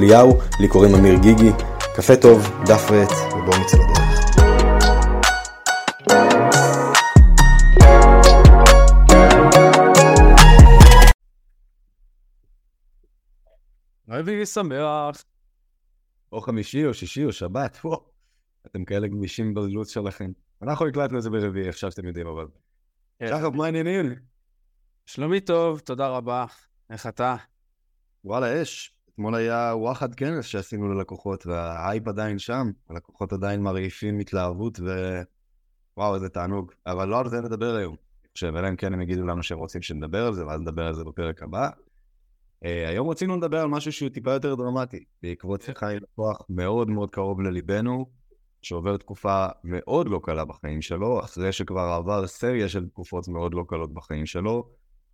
אליהו, לי קוראים אמיר גיגי. קפה טוב, דף ועט, ובואו נצא לדרך. רביעי שמח. או חמישי או שישי או שבת, וואו. אתם כאלה גמישים בלו"ז שלכם. אנחנו הקלטנו את זה ברביעי, עכשיו שאתם יודעים, אבל... שחף, מה העניינים? שלומי טוב, תודה רבה. איך אתה? וואלה, אש. אתמול היה וואחד כנס שעשינו ללקוחות, והאייפ עדיין שם, הלקוחות עדיין מרעיפים התלהבות, ו... וואו, איזה תענוג. אבל לא על זה נדבר היום. עכשיו, אלא אם כן הם יגידו לנו שהם רוצים שנדבר על זה, ואז נדבר על זה בפרק הבא. Uh, היום רצינו לדבר על משהו שהוא טיפה יותר דרמטי, בעקבות שיחה עם לקוח מאוד מאוד קרוב לליבנו, שעובר תקופה מאוד לא קלה בחיים שלו, אחרי שכבר עבר סריה של תקופות מאוד לא קלות בחיים שלו.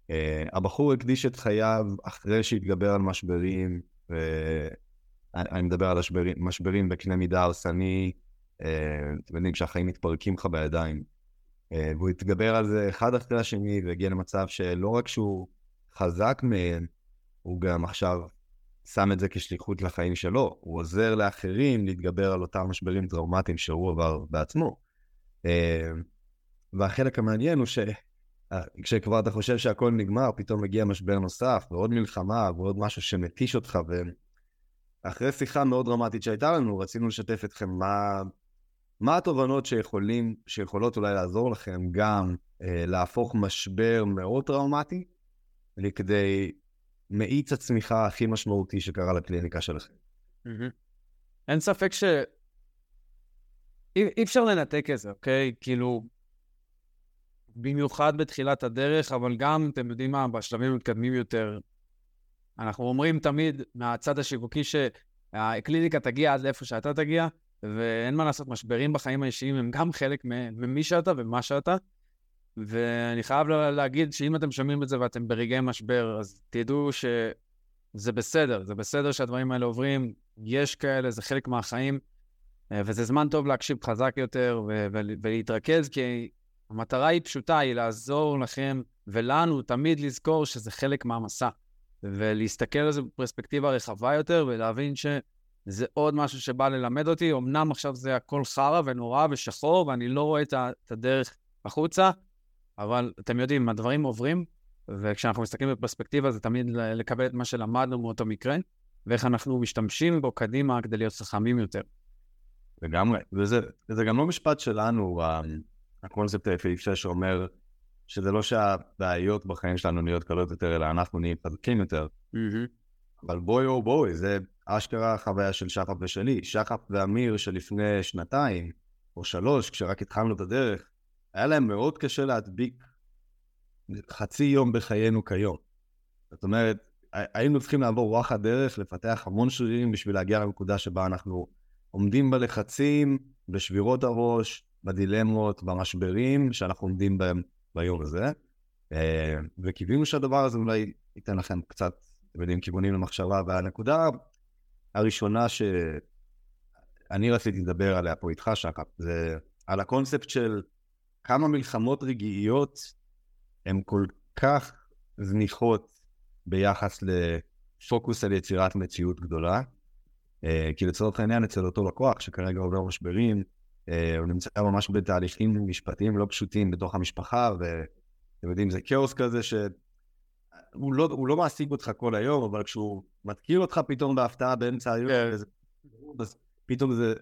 Uh, הבחור הקדיש את חייו אחרי שהתגבר על משברים, ואני מדבר על משברים, משברים בקנה מידה הרסני, uh, אתם יודעים, כשהחיים מתפרקים לך בידיים. Uh, והוא התגבר על זה אחד אחרי השני, והגיע למצב שלא רק שהוא חזק מהם, הוא גם עכשיו שם את זה כשליחות לחיים שלו, הוא עוזר לאחרים להתגבר על אותם משברים טראומטיים שהוא עבר בעצמו. והחלק המעניין הוא שכשכבר אתה חושב שהכל נגמר, פתאום מגיע משבר נוסף, ועוד מלחמה, ועוד משהו שמתיש אותך, ואחרי שיחה מאוד דרמטית שהייתה לנו, רצינו לשתף אתכם מה, מה התובנות שיכולים, שיכולות אולי לעזור לכם גם אה, להפוך משבר מאוד טראומטי לכדי מאיץ הצמיחה הכי משמעותי שקרה לקליניקה שלכם. אין ספק ש... אי, אי אפשר לנתק את זה, אוקיי? כאילו, במיוחד בתחילת הדרך, אבל גם, אתם יודעים מה, בשלבים המתקדמים יותר, אנחנו אומרים תמיד מהצד השיווקי שהקליניקה תגיע עד לאיפה שאתה תגיע, ואין מה לעשות, משברים בחיים האישיים הם גם חלק ממי שאתה ומה שאתה. ואני חייב להגיד שאם אתם שומעים את זה ואתם ברגעי משבר, אז תדעו שזה בסדר, זה בסדר שהדברים האלה עוברים, יש כאלה, זה חלק מהחיים, וזה זמן טוב להקשיב חזק יותר ולהתרכז, כי המטרה היא פשוטה, היא לעזור לכם ולנו תמיד לזכור שזה חלק מהמסע, ולהסתכל על זה בפרספקטיבה רחבה יותר ולהבין שזה עוד משהו שבא ללמד אותי. אמנם עכשיו זה הכל חרא ונורא ושחור, ואני לא רואה את הדרך החוצה, אבל אתם יודעים, הדברים עוברים, וכשאנחנו מסתכלים בפרספקטיבה זה תמיד לקבל את מה שלמדנו מאותו מקרה, ואיך אנחנו משתמשים בו קדימה כדי להיות חכמים יותר. לגמרי, וזה, וזה גם לא משפט שלנו, הקונספט היפהפה שאומר שזה לא שהבעיות בחיים שלנו נהיות קלות יותר, אלא אנחנו נהיים חזקים יותר. אבל בואי או בואי, זה אשכרה החוויה של שחף ושלי. שחף ואמיר שלפני שנתיים או שלוש, כשרק התחלנו את הדרך, היה להם מאוד קשה להדביק חצי יום בחיינו כיום. זאת אומרת, היינו צריכים לעבור וואחד דרך, לפתח המון שרירים בשביל להגיע לנקודה שבה אנחנו עומדים בלחצים, בשבירות הראש, בדילמות, במשברים שאנחנו עומדים בהם ביום הזה. אה, וקיווינו שהדבר הזה אולי ייתן לכם קצת, אתם יודעים, כיוונים למחשבה. והנקודה הראשונה שאני רציתי לדבר עליה פה איתך, שקה, זה על הקונספט של כמה מלחמות רגעיות הן כל כך זניחות ביחס לפוקוס על יצירת מציאות גדולה. אה, כי לצורך העניין, אצל אותו לקוח שכרגע עובר משברים, הוא נמצא ממש בתהליכים משפטיים לא פשוטים בתוך המשפחה, ואתם יודעים, זה כאוס כזה שהוא לא, לא מעסיק אותך כל היום, אבל כשהוא מתקיל אותך פתאום בהפתעה באמצע היום, yeah. אז פתאום זה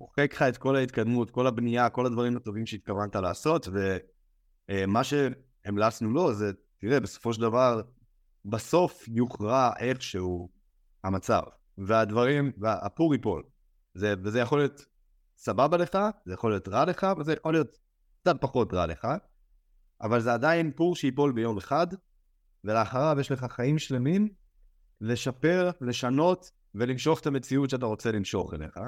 מוחק לך את כל ההתקדמות, כל הבנייה, כל הדברים הטובים שהתכוונת לעשות, ומה שהמלצנו לו זה, תראה, בסופו של דבר, בסוף יוכרע איכשהו המצב, והדברים, והפור ייפול. זה, וזה יכול להיות סבבה לך, זה יכול להיות רע לך, וזה יכול להיות קצת פחות רע לך, אבל זה עדיין פור שיפול ביום אחד, ולאחריו יש לך חיים שלמים לשפר, לשנות ולמשוך את המציאות שאתה רוצה למשוך אליך.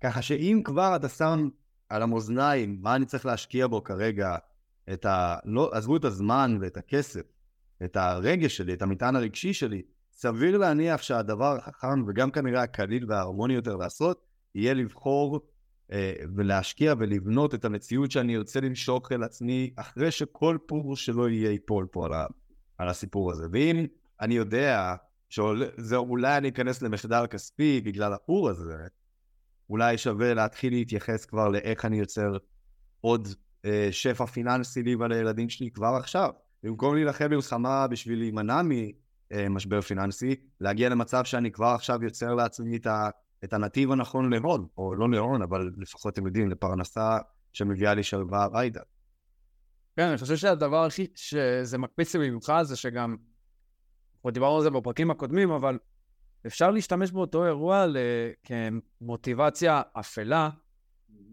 ככה שאם כבר אתה שם על המאזניים מה אני צריך להשקיע בו כרגע, את ה... לא, עזבו את הזמן ואת הכסף, את הרגש שלי, את המטען הרגשי שלי, סביר להניח שהדבר החכם וגם כנראה הקליל וההרמוני יותר לעשות, יהיה לבחור ולהשקיע ולבנות את המציאות שאני ארצה למשוך אל עצמי אחרי שכל פור שלא יהיה ייפול פה על, על הסיפור הזה. ואם אני יודע שאולי אני אכנס למחדל כספי בגלל הפור הזה, אולי שווה להתחיל להתייחס כבר לאיך אני יוצר עוד אה, שפע פיננסי לי ועל הילדים שלי כבר עכשיו. במקום להילחם מלחמה בשביל להימנע ממשבר פיננסי, להגיע למצב שאני כבר עכשיו יוצר לעצמי את, ה, את הנתיב הנכון להון, או לא להון, אבל לפחות אתם יודעים, לפרנסה שמביאה לי שלווה הביתה. כן, אני חושב שהדבר הכי שזה מקפיץ לי במיוחד זה שגם, כבר דיברנו על זה בפרקים הקודמים, אבל אפשר להשתמש באותו אירוע כמוטיבציה אפלה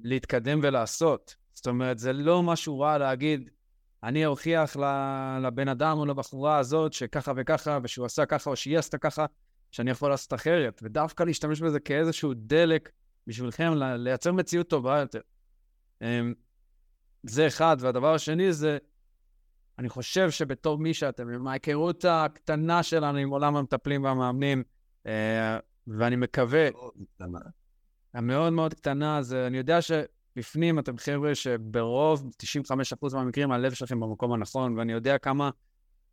להתקדם ולעשות. זאת אומרת, זה לא משהו רע להגיד, אני אוכיח לבן אדם או לבחורה הזאת שככה וככה, ושהוא עשה ככה או שהיא עשתה ככה, שאני יכול לעשות אחרת. ודווקא להשתמש בזה כאיזשהו דלק בשבילכם לייצר מציאות טובה יותר. אמ, זה אחד. והדבר השני זה, אני חושב שבתור מי שאתם, עם ההיכרות הקטנה שלנו עם עולם המטפלים והמאמנים, אה, ואני מקווה... המאוד מאוד קטנה, זה, אני יודע שבפנים אתם חבר'ה שברוב, 95% מהמקרים, הלב שלכם במקום הנכון, ואני יודע כמה,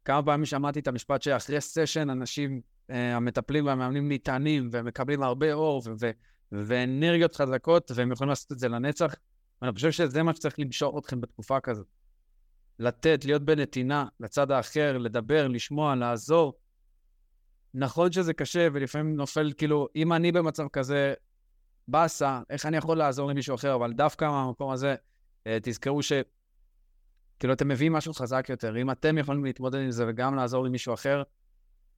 כמה פעמים שמעתי את המשפט שאחרי סשן, אנשים, המטפלים והמאמנים נטענים, והם מקבלים הרבה אור ו- ואנרגיות חזקות, והם יכולים לעשות את זה לנצח. ואני חושב שזה מה שצריך למשוך אתכם בתקופה כזאת. לתת, להיות בנתינה לצד האחר, לדבר, לשמוע, לעזור. נכון שזה קשה, ולפעמים נופל, כאילו, אם אני במצב כזה, באסה, איך אני יכול לעזור למישהו אחר, אבל דווקא מהמקום הזה, אה, תזכרו ש... כאילו, אתם מביאים משהו חזק יותר. אם אתם יכולים להתמודד עם זה וגם לעזור למישהו אחר,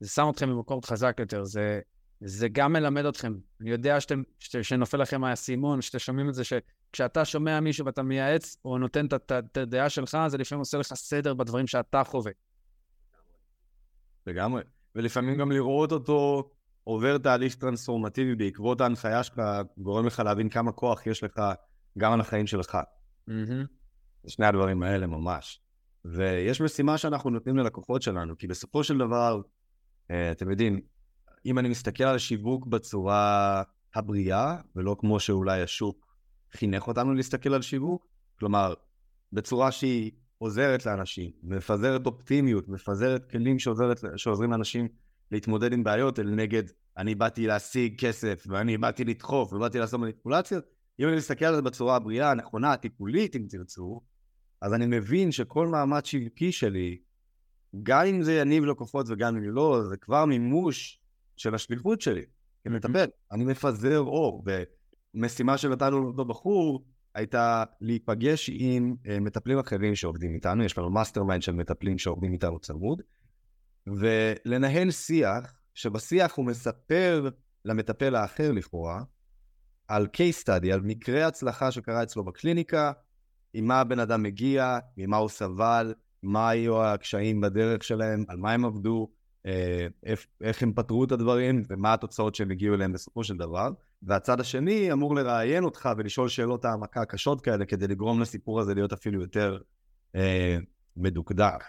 זה שם אתכם במקום חזק יותר. זה, זה גם מלמד אתכם. אני יודע שאתם, ש, שנופל לכם האסימון, שאתם שומעים את זה, שכשאתה שומע מישהו ואתה מייעץ או נותן את הדעה שלך, זה לפעמים עושה לך סדר בדברים שאתה חווה. לגמרי. ולפעמים גם לראות אותו עובר תהליך טרנספורמטיבי בעקבות ההנחיה שלך, גורם לך להבין כמה כוח יש לך גם על החיים שלך. Mm-hmm. שני הדברים האלה ממש. ויש משימה שאנחנו נותנים ללקוחות שלנו, כי בסופו של דבר, אתם יודעים, אם אני מסתכל על שיווק בצורה הבריאה, ולא כמו שאולי השוק חינך אותנו להסתכל על שיווק, כלומר, בצורה שהיא עוזרת לאנשים, מפזרת אופטימיות, מפזרת כלים שעוזרת, שעוזרים לאנשים להתמודד עם בעיות, אל נגד אני באתי להשיג כסף, ואני באתי לדחוף, ובאתי לעשות מניפולציות. אם אני מסתכל על זה בצורה הבריאה, הנכונה, הטיפולית, אם תרצו, אז אני מבין שכל מאמץ שיווקי שלי, גם אם זה יניב לקוחות וגם אם לא, זה כבר מימוש של השליחות שלי כמטפל. אני מפזר אור, ומשימה שנתנו לאותו בחור, הייתה להיפגש עם uh, מטפלים אחרים שעובדים איתנו, יש לנו mastermind של מטפלים שעובדים איתנו צמוד, ולנהל שיח, שבשיח הוא מספר למטפל האחר לכאורה, על case study, על מקרה הצלחה שקרה אצלו בקליניקה, עם מה הבן אדם מגיע, ממה הוא סבל, מה היו הקשיים בדרך שלהם, על מה הם עבדו, אה, איך, איך הם פתרו את הדברים ומה התוצאות שהם הגיעו אליהם בסופו של דבר. והצד השני אמור לראיין אותך ולשאול שאלות העמקה קשות כאלה כדי לגרום לסיפור הזה להיות אפילו יותר אה, מדוקדק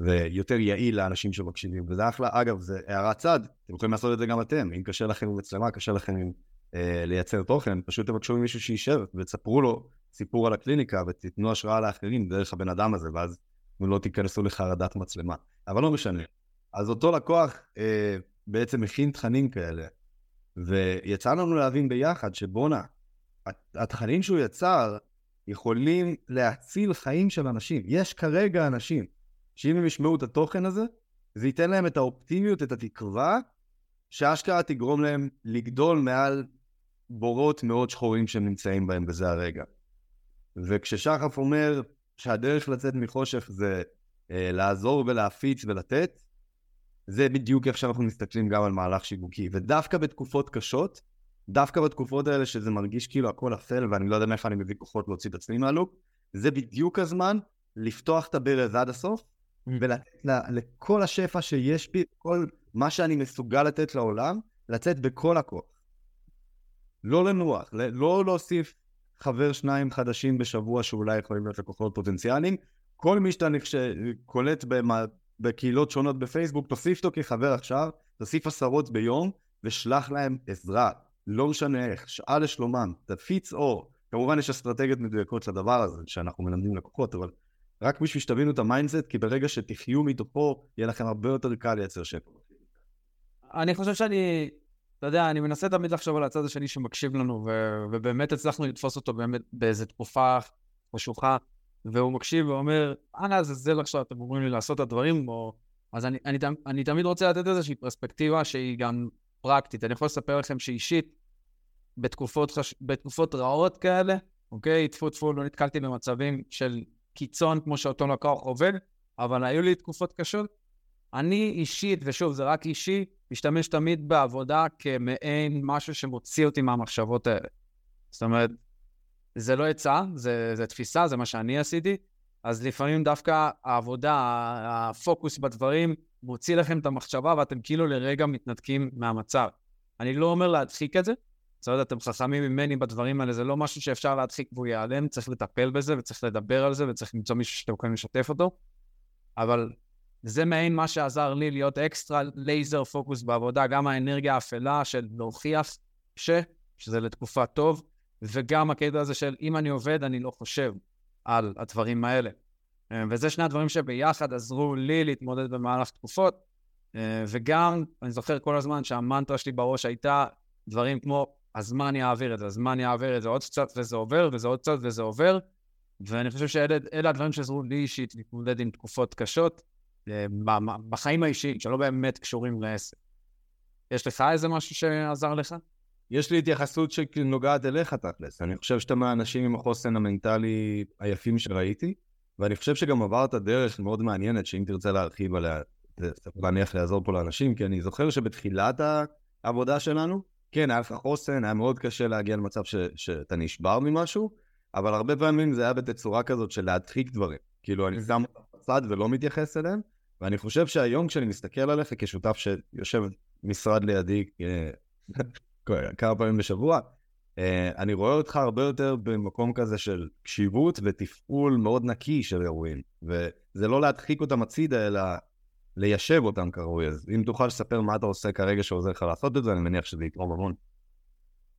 ויותר יעיל לאנשים שמקשיבים. וזה אחלה. אגב, זה הערת צד, אתם יכולים לעשות את זה גם אתם. אם קשה לכם עם מצלמה, קשה לכם עם אה, לייצר תוכן, פשוט תבקשו ממישהו שישב ותספרו לו סיפור על הקליניקה ותיתנו השראה לאחרים דרך הבן אדם הזה, ואז לא תיכנסו לחרדת מצלמה. אבל לא משנה. אז אותו לקוח אה, בעצם מכין תכנים כאלה, ויצא לנו להבין ביחד שבואנה, התכנים שהוא יצר יכולים להציל חיים של אנשים. יש כרגע אנשים שאם הם ישמעו את התוכן הזה, זה ייתן להם את האופטימיות, את התקווה, שאשכרה תגרום להם לגדול מעל בורות מאוד שחורים שהם נמצאים בהם בזה הרגע. וכששחף אומר שהדרך לצאת מחושך זה אה, לעזור ולהפיץ ולתת, זה בדיוק איך שאנחנו מסתכלים גם על מהלך שיווקי. ודווקא בתקופות קשות, דווקא בתקופות האלה שזה מרגיש כאילו הכל אפל ואני לא יודע מאיפה אני מביא כוחות להוציא את עצמי מהלופ, זה בדיוק הזמן לפתוח את הברז עד הסוף mm. ולתת לכל השפע שיש בי, כל מה שאני מסוגל לתת לעולם, לצאת בכל הכוח. לא לנוח, לא להוסיף חבר שניים חדשים בשבוע שאולי יכולים להיות לקוחות פוטנציאליים. כל מי שאתה קולט בקהילות שונות בפייסבוק, תוסיף אותו כחבר עכשיו, תוסיף עשרות ביום, ושלח להם עזרה. לא משנה איך, שעה לשלומם, תפיץ אור. כמובן יש אסטרטגיות מדויקות לדבר הזה, שאנחנו מלמדים לקוחות, אבל רק בשביל שתבינו את ה mindset, כי ברגע שתחיו מתוכו, יהיה לכם הרבה יותר קל לייצר שקל. אני חושב שאני, אתה יודע, אני מנסה תמיד לחשוב על הצד השני שמקשיב לנו, ו- ובאמת הצלחנו לתפוס אותו באמת באיזו תקופה חשוכה, והוא מקשיב ואומר, לעזאזל עכשיו, אתם אומרים לי לעשות את הדברים, או... אז אני, אני, אני, אני תמיד רוצה לתת איזושהי פרספקטיבה שהיא גם פרקטית. אני יכול לספר לכם שאישית, בתקופות, חש... בתקופות רעות כאלה, אוקיי? טפו טפו, לא נתקלתי במצבים של קיצון כמו שאותו לקוח עובד, אבל היו לי תקופות קשות. אני אישית, ושוב, זה רק אישי, משתמש תמיד בעבודה כמעין משהו שמוציא אותי מהמחשבות האלה. זאת אומרת, זה לא עצה, זה, זה תפיסה, זה מה שאני עשיתי. אז לפעמים דווקא העבודה, הפוקוס בדברים, מוציא לכם את המחשבה ואתם כאילו לרגע מתנתקים מהמצב. אני לא אומר להדחיק את זה, זאת אומרת, אתם חכמים ממני בדברים האלה, זה לא משהו שאפשר להדחיק והוא ייעלם, צריך לטפל בזה וצריך לדבר על זה וצריך למצוא מישהו שאתם יכולים לשתף אותו, אבל זה מעין מה שעזר לי להיות אקסטרה לייזר פוקוס בעבודה, גם האנרגיה האפלה של להוכיח ש, שזה לתקופה טוב, וגם הקטע הזה של אם אני עובד, אני לא חושב על הדברים האלה. אה, וזה שני הדברים שביחד עזרו לי להתמודד במהלך תקופות, אה, וגם, אני זוכר כל הזמן שהמנטרה שלי בראש הייתה דברים כמו, הזמן יעביר את זה, הזמן יעביר את זה עוד קצת וזה עובר, וזה עוד קצת וזה עובר, ואני חושב שאלה הדברים שעזרו לי אישית להתמודד עם תקופות קשות, בחיים האישיים, שלא באמת קשורים לעסק. יש לך איזה משהו שעזר לך? יש לי התייחסות שנוגעת אליך תכלס. אני חושב שאתה מהאנשים עם החוסן המנטלי היפים שראיתי, ואני חושב שגם עברת דרך מאוד מעניינת, שאם תרצה להרחיב עליה, להניח לעזור פה לאנשים, כי אני זוכר שבתחילת העבודה שלנו, כן, היה לך חוסן, היה מאוד קשה להגיע למצב ש, שאתה נשבר ממשהו, אבל הרבה פעמים זה היה בתצורה כזאת של להדחיק דברים. כאילו, אני שם בצד ולא מתייחס אליהם, ואני חושב שהיום כשאני מסתכל עליך כשותף שיושב משרד לידי אה, כמה פעמים בשבוע, אה, אני רואה אותך הרבה יותר במקום כזה של קשיבות ותפעול מאוד נקי של אירועים. וזה לא להדחיק אותם הצידה, אלא ליישב אותם כראוי. אז אם תוכל לספר מה אתה עושה כרגע שעוזר לך לעשות את זה, אני מניח שזה יתרום המון.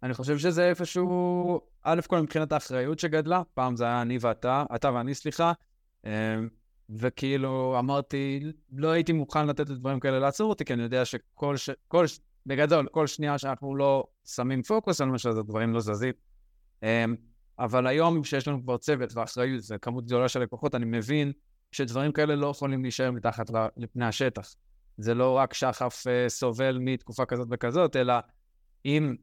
אני חושב שזה איפשהו, א' כל מבחינת האחריות שגדלה, פעם זה היה אני ואתה, אתה ואני סליחה, אה, וכאילו אמרתי, לא הייתי מוכן לתת לדברים כאלה לעצור אותי, כי אני יודע שכל, ש... כל, בגדול, כל שנייה שאנחנו לא שמים פוקוס על מה שזה, דברים לא זזים. אמ, אבל היום, כשיש לנו כבר צוות ואחריות וכמות גדולה של לקוחות, אני מבין שדברים כאלה לא יכולים להישאר מתחת לפני השטח. זה לא רק שחף uh, סובל מתקופה כזאת וכזאת, אלא אם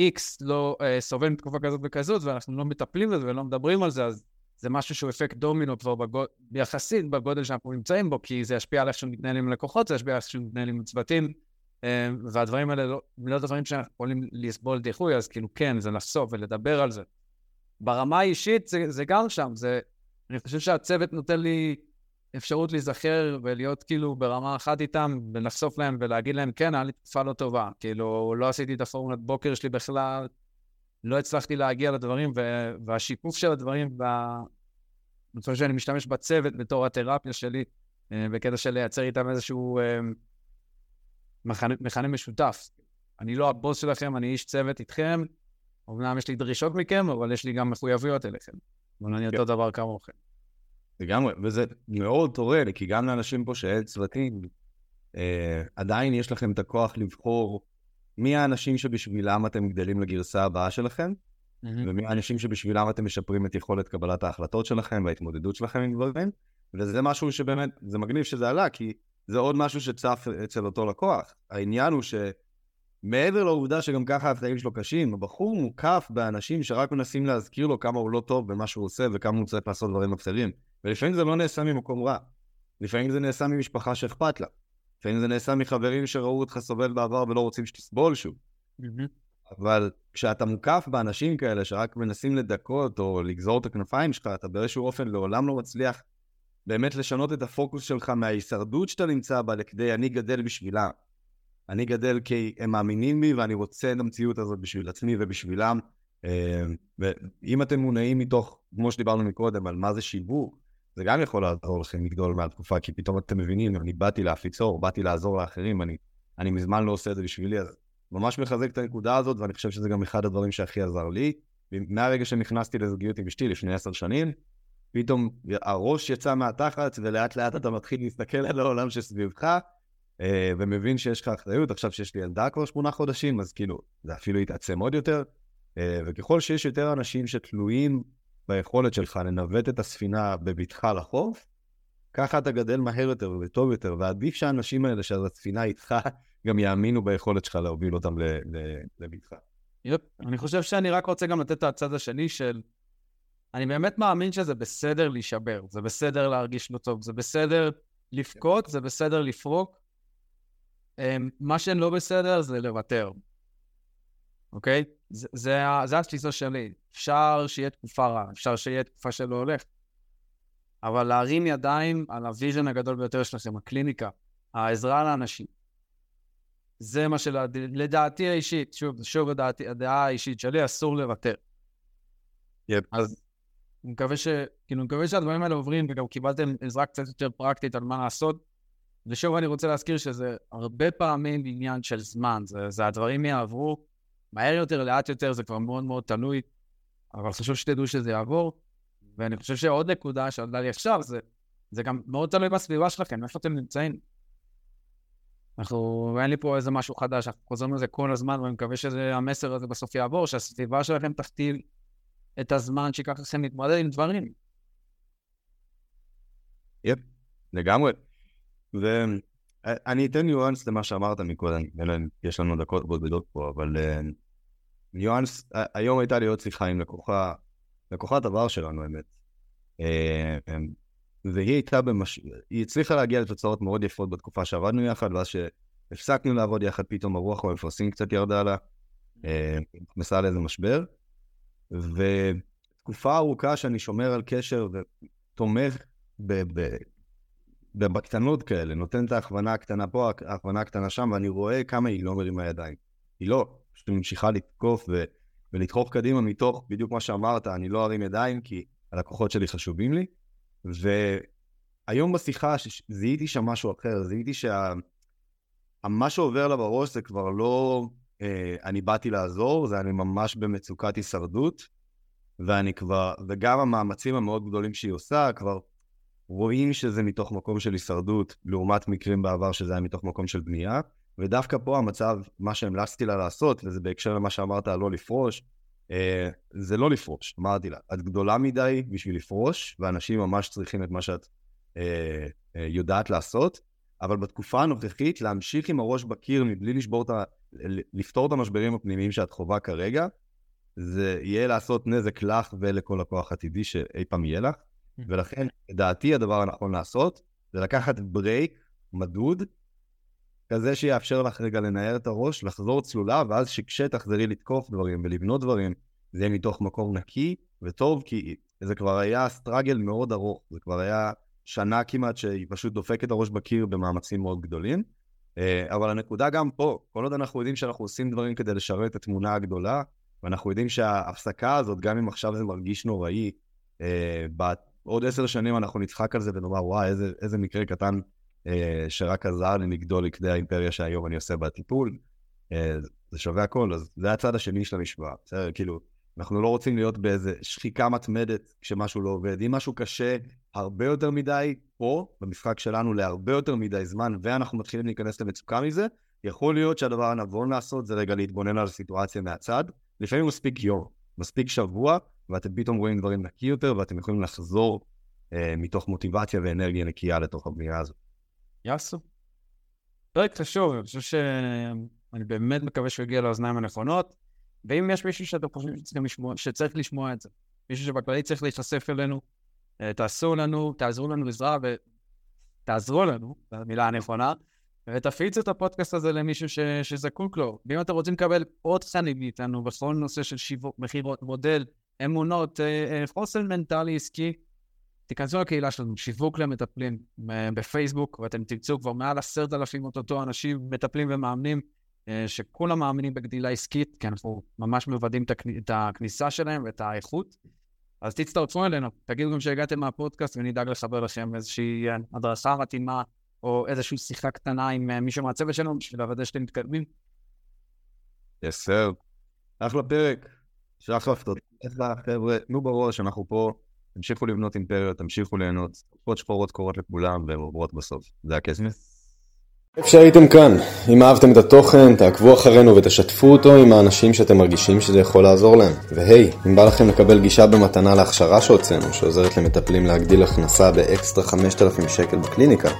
X לא uh, סובל מתקופה כזאת וכזאת, ואנחנו לא מטפלים בזה ולא מדברים על זה, אז זה משהו שהוא אפקט דומינו כבר בגוד... יחסית בגודל שאנחנו נמצאים בו, כי זה ישפיע על איך שמתנהלים עם לקוחות, זה ישפיע על איך שמתנהלים עם צוותים, אה, והדברים האלה לא, לא דברים שאנחנו יכולים לסבול דיחוי, אז כאילו כן, זה לחשוף ולדבר על זה. ברמה האישית זה, זה גם שם, זה, אני חושב שהצוות נותן לי אפשרות להיזכר ולהיות כאילו ברמה אחת איתם ולחשוף להם ולהגיד להם, כן, היה לי תקופה לא טובה. כאילו, לא עשיתי את הפורמולת בוקר שלי בכלל, לא הצלחתי להגיע לדברים, והשיקוף של הדברים, וה... אני חושב שאני משתמש בצוות בתור התרפיה שלי, אה, בקטע של לייצר איתם איזשהו אה, מכנה משותף. אני לא הבוס שלכם, אני איש צוות איתכם. אמנם יש לי דרישות מכם, אבל יש לי גם מחויבויות אליכם. אבל אני אותו דבר כמוכם. לגמרי, וזה מאוד תורל, כי גם לאנשים פה שאין צוותים, אה, עדיין יש לכם את הכוח לבחור מי האנשים שבשבילם אתם גדלים לגרסה הבאה שלכם, mm-hmm. ומי האנשים שבשבילם אתם משפרים את יכולת קבלת ההחלטות שלכם וההתמודדות שלכם עם דברים, וזה משהו שבאמת, זה מגניב שזה עלה, כי זה עוד משהו שצף אצל אותו לקוח. העניין הוא שמעבר לעובדה שגם ככה החיים שלו קשים, הבחור מוקף באנשים שרק מנסים להזכיר לו כמה הוא לא טוב במה שהוא עושה וכמה הוא צריך לעשות דברים אחרים. ולפעמים זה לא נעשה ממקום רע. לפעמים זה נעשה ממשפחה שאכפת לה. לפעמים זה נעשה מחברים שראו אותך סובל בעבר ולא רוצים שתסבול שוב. אבל כשאתה מוקף באנשים כאלה שרק מנסים לדכות או לגזור את הכנפיים שלך, אתה באיזשהו אופן לעולם לא מצליח באמת לשנות את הפוקוס שלך מההישרדות שאתה נמצא בה לכדי אני גדל בשבילה. אני גדל כי הם מאמינים בי ואני רוצה את המציאות הזאת בשביל עצמי ובשבילם. אה, ואם אתם מונעים מתוך, כמו שדיברנו מקודם, על מה זה שיווק, זה גם יכול לעזור לכם לגדול מהתקופה, כי פתאום אתם מבינים, אני באתי להפיץ אור, באתי לעזור לאחרים, אני, אני מזמן לא עושה את זה בשבילי, אז ממש מחזק את הנקודה הזאת, ואני חושב שזה גם אחד הדברים שהכי עזר לי. מהרגע שנכנסתי לזוגיות עם אשתי לפני עשר שנים, פתאום הראש יצא מהתחת, ולאט לאט אתה מתחיל להסתכל על העולם שסביבך, אה, ומבין שיש לך אחריות. עכשיו שיש לי ילדה כבר שמונה חודשים, אז כאילו, זה אפילו יתעצם עוד יותר. אה, וככל שיש יותר אנשים שתלויים ביכולת שלך לנווט את הספינה בבטחה לחוף, ככה אתה גדל מהר יותר וטוב יותר, ועדיף שהאנשים האלה שהספינה איתך גם יאמינו ביכולת שלך להוביל אותם לבטחה. yup, אני חושב שאני רק רוצה גם לתת את הצד השני של... אני באמת מאמין שזה בסדר להישבר, זה בסדר להרגיש לא טוב, זה בסדר לבכות, זה בסדר לפרוק. אמ, מה שלא בסדר זה לוותר, אוקיי? זה, זה, זה התפיסה שלי. אפשר שיהיה תקופה רעה, אפשר שיהיה תקופה שלא הולך, אבל להרים ידיים על ה vision הגדול ביותר שלכם, הקליניקה, העזרה לאנשים, זה מה שלדעתי האישית, שוב, שוב הדעתי, הדעה האישית שלי, אסור לוותר. Yep. אז אני מקווה, ש, כאילו, אני מקווה שהדברים האלה עוברים, וגם קיבלתם עזרה קצת יותר פרקטית על מה לעשות. ושוב אני רוצה להזכיר שזה הרבה פעמים עניין של זמן, זה, זה הדברים יעברו מהר יותר, לאט יותר, זה כבר מאוד מאוד תלוי, אבל חשוב שתדעו שזה יעבור. ואני חושב שעוד נקודה שעלתה לי עכשיו, זה, זה גם מאוד תלוי בסביבה שלכם, איפה אתם נמצאים. אנחנו, אין לי פה איזה משהו חדש, אנחנו חוזרים לזה כל הזמן, ואני מקווה שהמסר הזה בסוף יעבור, שהסביבה שלכם תכתיב את הזמן שיקח לכם להתמודד עם דברים. יפ, לגמרי. ואני אתן ניואנס למה שאמרת מקודם, יש לנו דקות בודדות פה, אבל אה, ניואנס, היום הייתה לי עוד שיחה עם לקוחה, לקוחת עבר שלנו, האמת. אה, והיא הייתה במש... היא הצליחה להגיע לתוצאות מאוד יפות בתקופה שעבדנו יחד, ואז שהפסקנו לעבוד יחד, פתאום הרוח המפרסים קצת ירדה לה, אה, נכנסה לאיזה משבר. ותקופה ארוכה שאני שומר על קשר ותומך ב... ב... בקטנות כאלה, נותן את ההכוונה הקטנה פה, ההכוונה הקטנה שם, ואני רואה כמה היא לא מרימה ידיים. היא לא, פשוט ממשיכה לתקוף ו... ולדחוף קדימה מתוך בדיוק מה שאמרת, אני לא ארים ידיים כי הלקוחות שלי חשובים לי, והיום בשיחה זיהיתי שם משהו אחר, זיהיתי שמה שה... שעובר לה בראש זה כבר לא אה, אני באתי לעזור, זה אני ממש במצוקת הישרדות, ואני כבר, וגם המאמצים המאוד גדולים שהיא עושה, כבר רואים שזה מתוך מקום של הישרדות, לעומת מקרים בעבר שזה היה מתוך מקום של בנייה, ודווקא פה המצב, מה שהמלצתי לה לעשות, וזה בהקשר למה שאמרת על לא לפרוש, אה, זה לא לפרוש, אמרתי לה, את גדולה מדי בשביל לפרוש, ואנשים ממש צריכים את מה שאת אה, אה, יודעת לעשות, אבל בתקופה הנוכחית להמשיך עם הראש בקיר מבלי לשבור את ה... לפתור את המשברים הפנימיים שאת חווה כרגע, זה יהיה לעשות נזק לך ולכל לקוח עתידי שאי פעם יהיה לך, ולכן לדעתי הדבר הנכון לעשות זה לקחת break מדוד, כזה שיאפשר לך רגע לנער את הראש, לחזור צלולה, ואז שכשתחזרי לתקוף דברים ולבנות דברים, זה יהיה מתוך מקום נקי וטוב, כי זה כבר היה struggle מאוד ארוך, זה כבר היה שנה כמעט שהיא פשוט דופקת את הראש בקיר במאמצים מאוד גדולים. אה, אבל הנקודה גם פה, כל עוד אנחנו יודעים שאנחנו עושים דברים כדי לשרת את התמונה הגדולה, ואנחנו יודעים שההפסקה הזאת, גם אם עכשיו זה מרגיש נוראי, אה, בעוד עשר שנים אנחנו נצחק על זה ונאמר, וואי, איזה, איזה מקרה קטן שרק עזר לי לגדול לכדי האימפריה שהיום אני עושה בטיפול, אה, זה שווה הכל, אז זה הצד השני של המשוואה, בסדר? כאילו, אנחנו לא רוצים להיות באיזה שחיקה מתמדת כשמשהו לא עובד. אם משהו קשה הרבה יותר מדי, או במשחק שלנו להרבה יותר מדי זמן, ואנחנו מתחילים להיכנס למצוקה מזה, יכול להיות שהדבר הנבון לעשות זה רגע להתבונן על הסיטואציה מהצד. לפעמים מספיק יום, מספיק שבוע, ואתם פתאום רואים דברים נקי יותר, ואתם יכולים לחזור אה, מתוך מוטיבציה ואנרגיה נקייה לתוך הבנייה הזאת. יאסו. פרק חשוב, אני חושב ש... אני באמת מקווה שהוא יגיע לאוזניים הנכונות, ואם יש מישהו שאתם חושבים לשמוע, שצריך לשמוע את זה, מישהו שבכללי צריך להיחשף אלינו, אה, תעשו לנו, תעזרו לנו עזרה ותעזרו לנו, זו המילה הנכונה, ותפיצו את הפודקאסט הזה למישהו ש... שזקוק לו. ואם אתם רוצים לקבל עוד תכנים מאיתנו בכל נושא של שיווק, מכירות, מודל, אמונות, אה, אה, חוסן מנטלי עסקי, תיכנסו לקהילה שלנו, שיווק למטפלים בפייסבוק, ואתם תמצאו כבר מעל עשרת אלפים אוטוטו אנשים, מטפלים ומאמנים, שכולם מאמינים בגדילה עסקית, כי אנחנו ממש מוודאים את הכניסה שלהם ואת האיכות. אז תצטרפו אלינו, תגידו גם שהגעתם מהפודקאסט ונדאג לחבר לכם איזושהי הדרכה מתאימה או איזושהי שיחה קטנה עם מישהו מהצוות שלנו בשביל לוודא שאתם מתקדמים. יס סר. אחלה פרק. שאחלה תודה חבר'ה, תנו בראש, אנחנו פה, תמשיכו לבנות אימפריות, תמשיכו ליהנות, תקופות שחורות קורות לכולם והן עוברות בסוף, זה הכסף. איפה שהייתם כאן, אם אהבתם את התוכן, תעקבו אחרינו ותשתפו אותו עם האנשים שאתם מרגישים שזה יכול לעזור להם. והי, אם בא לכם לקבל גישה במתנה להכשרה שהוצאנו, שעוזרת למטפלים להגדיל הכנסה באקסטרה 5,000 שקל בקליניקה,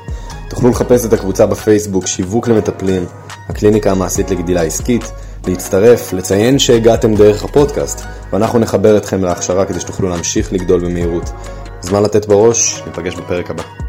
תוכלו לחפש את הקבוצה בפייסבוק שיווק למטפלים, הקליניקה המעשית לגדילה עסקית, להצטרף, לציין שהגעתם דרך הפודקאסט, ואנחנו נחבר אתכם להכשרה כדי שתוכלו להמשיך לגדול במהירות. זמן לתת בראש, ניפגש בפרק הבא.